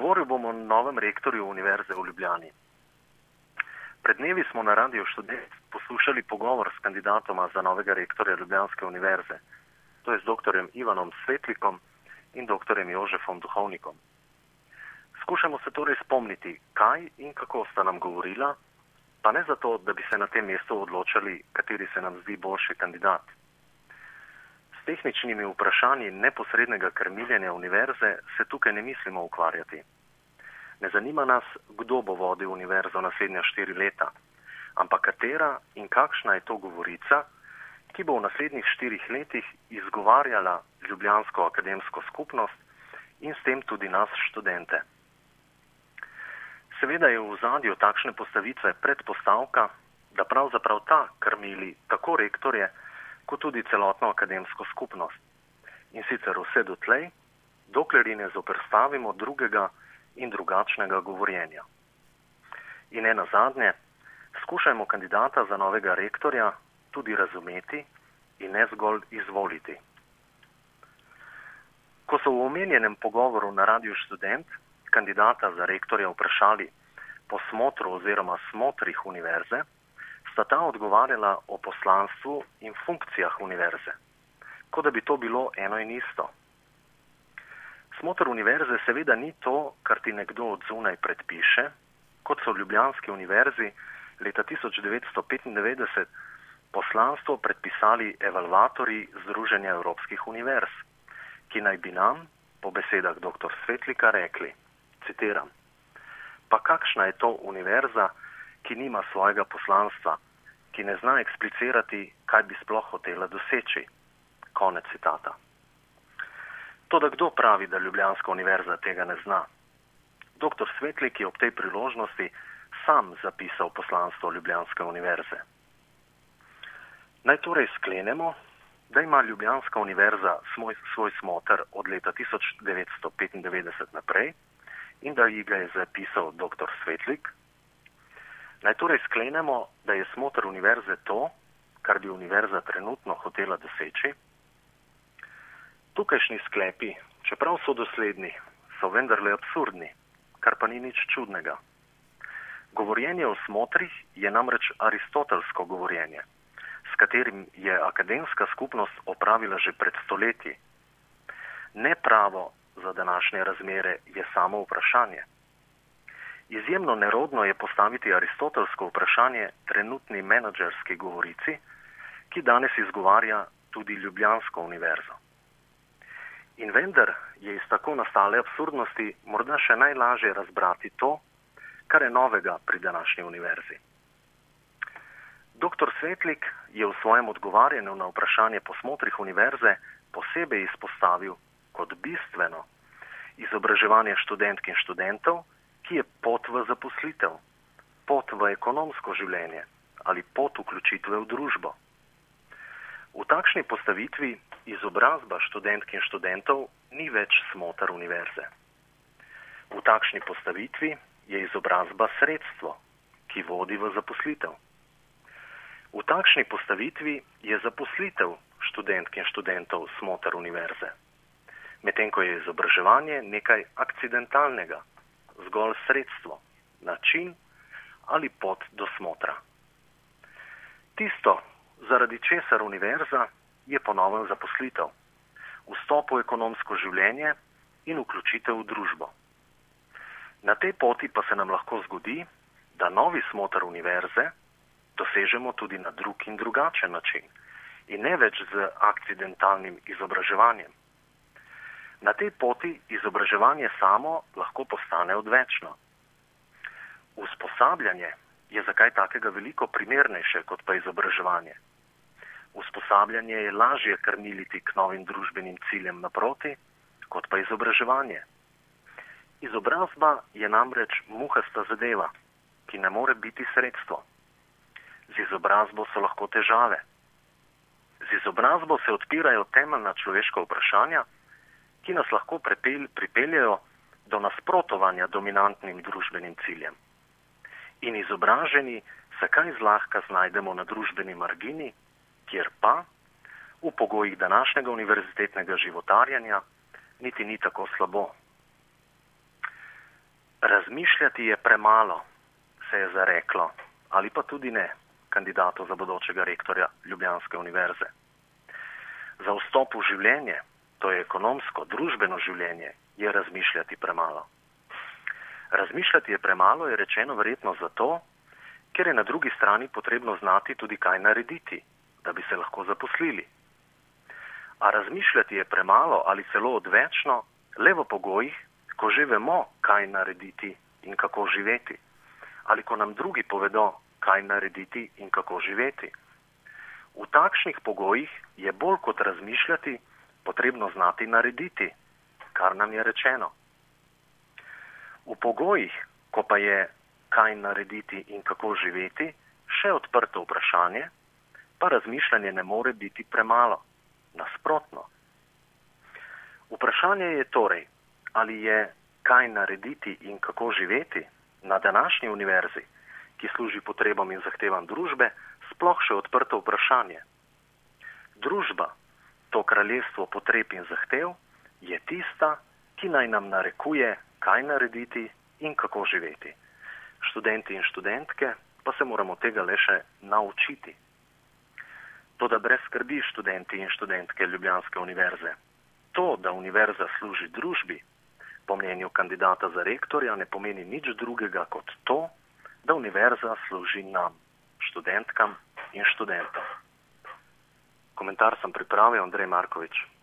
Govoril bom o novem rektorju Univerze v Ljubljani. Pred dnevi smo na Radio Študent poslušali pogovor s kandidatoma za novega rektorja Ljubljanske univerze, to je z dr. Ivanom Svetlikom in dr. Jožefom Duhovnikom. Skušamo se torej spomniti, kaj in kako sta nam govorila, pa ne zato, da bi se na tem mestu odločali, kateri se nam zdi boljši kandidat. Tehničnimi vprašanji neposrednega krmiljenja univerze se tukaj ne mislimo ukvarjati. Ne zanima nas, kdo bo vodil univerzo naslednja štiri leta, ampak katera in kakšna je to govorica, ki bo v naslednjih štirih letih izgovarjala Ljubljansko akademsko skupnost in s tem tudi nas študente. Seveda je v zadju takšne postavitve predpostavka, da pravzaprav ta krmili tako rektorje, kot tudi celotno akademsko skupnost. In sicer vse dotlej, dokler ji ne zoprstavimo drugega in drugačnega govorjenja. In ena zadnje, skušajmo kandidata za novega rektorja tudi razumeti in ne zgolj izvoliti. Ko so v omenjenem pogovoru na Radiu študent kandidata za rektorja vprašali po smotru oziroma smotrih univerze, sta ta odgovarjala o poslanstvu in funkcijah univerze, kot da bi to bilo eno in isto. Smotr univerze seveda ni to, kar ti nekdo od zunaj predpiše, kot so v Ljubljanski univerzi leta 1995 poslanstvo predpisali evalvatori Združenja Evropskih univerz, ki naj bi nam, po besedah dr. Svetlika, rekli, citiram, pa kakšna je to univerza, ki nima svojega poslanstva, ki ne zna eksplicirati, kaj bi sploh hotela doseči. Konec citata. To, da kdo pravi, da Ljubljanska univerza tega ne zna. Doktor Svetlik je ob tej priložnosti sam zapisal poslanstvo Ljubljanske univerze. Naj torej sklenemo, da ima Ljubljanska univerza svoj, svoj smotr od leta 1995 naprej in da ji ga je zapisal dr. Svetlik. Naj torej sklenemo, da je smotr univerze to, kar bi univerza trenutno hotela doseči. Tukajšnji sklepi, čeprav so dosledni, so vendarle absurdni, kar pa ni nič čudnega. Govorjenje o smotrih je namreč aristotelsko govorjenje, s katerim je akademska skupnost opravila že pred stoletji. Ne pravo za današnje razmere je samo vprašanje. Izjemno nerodno je postaviti aristotelsko vprašanje trenutni menedžerski govorici, ki danes izgovarja tudi Ljubljansko univerzo. In vendar je iz tako nastale absurdnosti morda še najlažje razbrati to, kar je novega pri današnji univerzi. Dr. Svetlik je v svojem odgovarjanju na vprašanje po smotrih univerze posebej izpostavil kot bistveno izobraževanje študentk in študentov, ki je pot v zaposlitev, pot v ekonomsko življenje ali pot vključitve v družbo. V takšni postavitvi izobrazba študentk in študentov ni več smotr univerze. V takšni postavitvi je izobrazba sredstvo, ki vodi v zaposlitev. V takšni postavitvi je zaposlitev študentk in študentov smotr univerze medtem ko je izobraževanje nekaj akcidentalnega, zgolj sredstvo, način ali pot do smotra. Tisto, zaradi česar univerza, je ponoven zaposlitev, vstop v ekonomsko življenje in vključitev v družbo. Na tej poti pa se nam lahko zgodi, da novi smotr univerze dosežemo tudi na drug in drugačen način in ne več z akcidentalnim izobraževanjem. Na tej poti izobraževanje samo lahko postane odvečno. Usposabljanje je za kaj takega veliko primernejše kot pa izobraževanje. Usposabljanje je lažje krmiliti k novim družbenim ciljem naproti, kot pa izobraževanje. Izobrazba je namreč muhasta zadeva, ki ne more biti sredstvo. Z izobrazbo so lahko težave. Z izobrazbo se odpirajo temeljna človeška vprašanja, ki nas lahko prepel, pripeljajo do nasprotovanja dominantnim družbenim ciljem. In izobraženi se kaj zlahka znajdemo na družbeni margini, kjer pa v pogojih današnjega univerzitetnega životarjanja niti ni tako slabo. Razmišljati je premalo, se je zareklo, ali pa tudi ne, kandidatu za bodočega rektorja Ljubljanske univerze. Za vstop v življenje, to je ekonomsko, družbeno življenje, je razmišljati premalo. Razmišljati je premalo, je rečeno verjetno zato, ker je na drugi strani potrebno znati tudi kaj narediti, da bi se lahko zaposlili. A razmišljati je premalo ali celo odvečno, le v pogojih, ko že vemo, kaj narediti in kako živeti, ali ko nam drugi povedo, kaj narediti in kako živeti. V takšnih pogojih je bolj kot razmišljati, potrebno znati narediti, kar nam je rečeno. V pogojih, ko pa je kaj narediti in kako živeti, še odprto vprašanje, pa razmišljanje ne more biti premalo. Nasprotno. Vprašanje je torej, ali je kaj narediti in kako živeti na današnji univerzi, ki služi potrebam in zahtevam družbe, sploh še odprto vprašanje. Družba, to kraljestvo potreb in zahtev, je tista, ki naj nam narekuje, kaj narediti in kako živeti. Študenti in študentke pa se moramo tega le še naučiti. Toda brez skrbi študenti in študentke Ljubljanske univerze. To, da univerza služi družbi, po mnenju kandidata za rektorja, ne pomeni nič drugega kot to, da univerza služi nam, študentkam in študentom. Komentar sem pripravil Andrej Markovič.